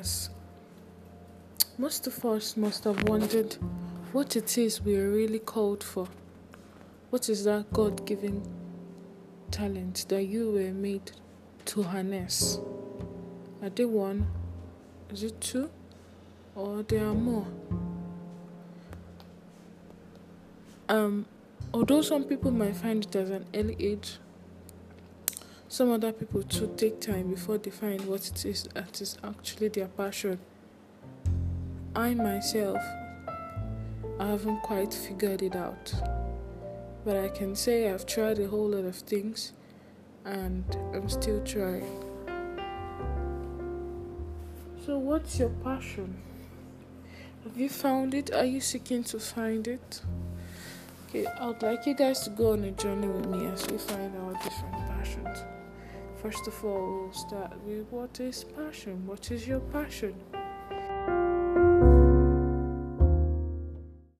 honest, most of us must have wondered what it is we are really called for. What is that God given talent that you were made to harness? Are they one? Is it two? Or there are more? Um, although some people might find it as an early age, some other people too take time before they find what it is that is actually their passion. I myself, I haven't quite figured it out, but I can say I've tried a whole lot of things and I'm still trying. So, what's your passion? Have you found it? Are you seeking to find it? Okay, I would like you guys to go on a journey with me as we find our different passions. First of all, we'll start with what is passion? What is your passion?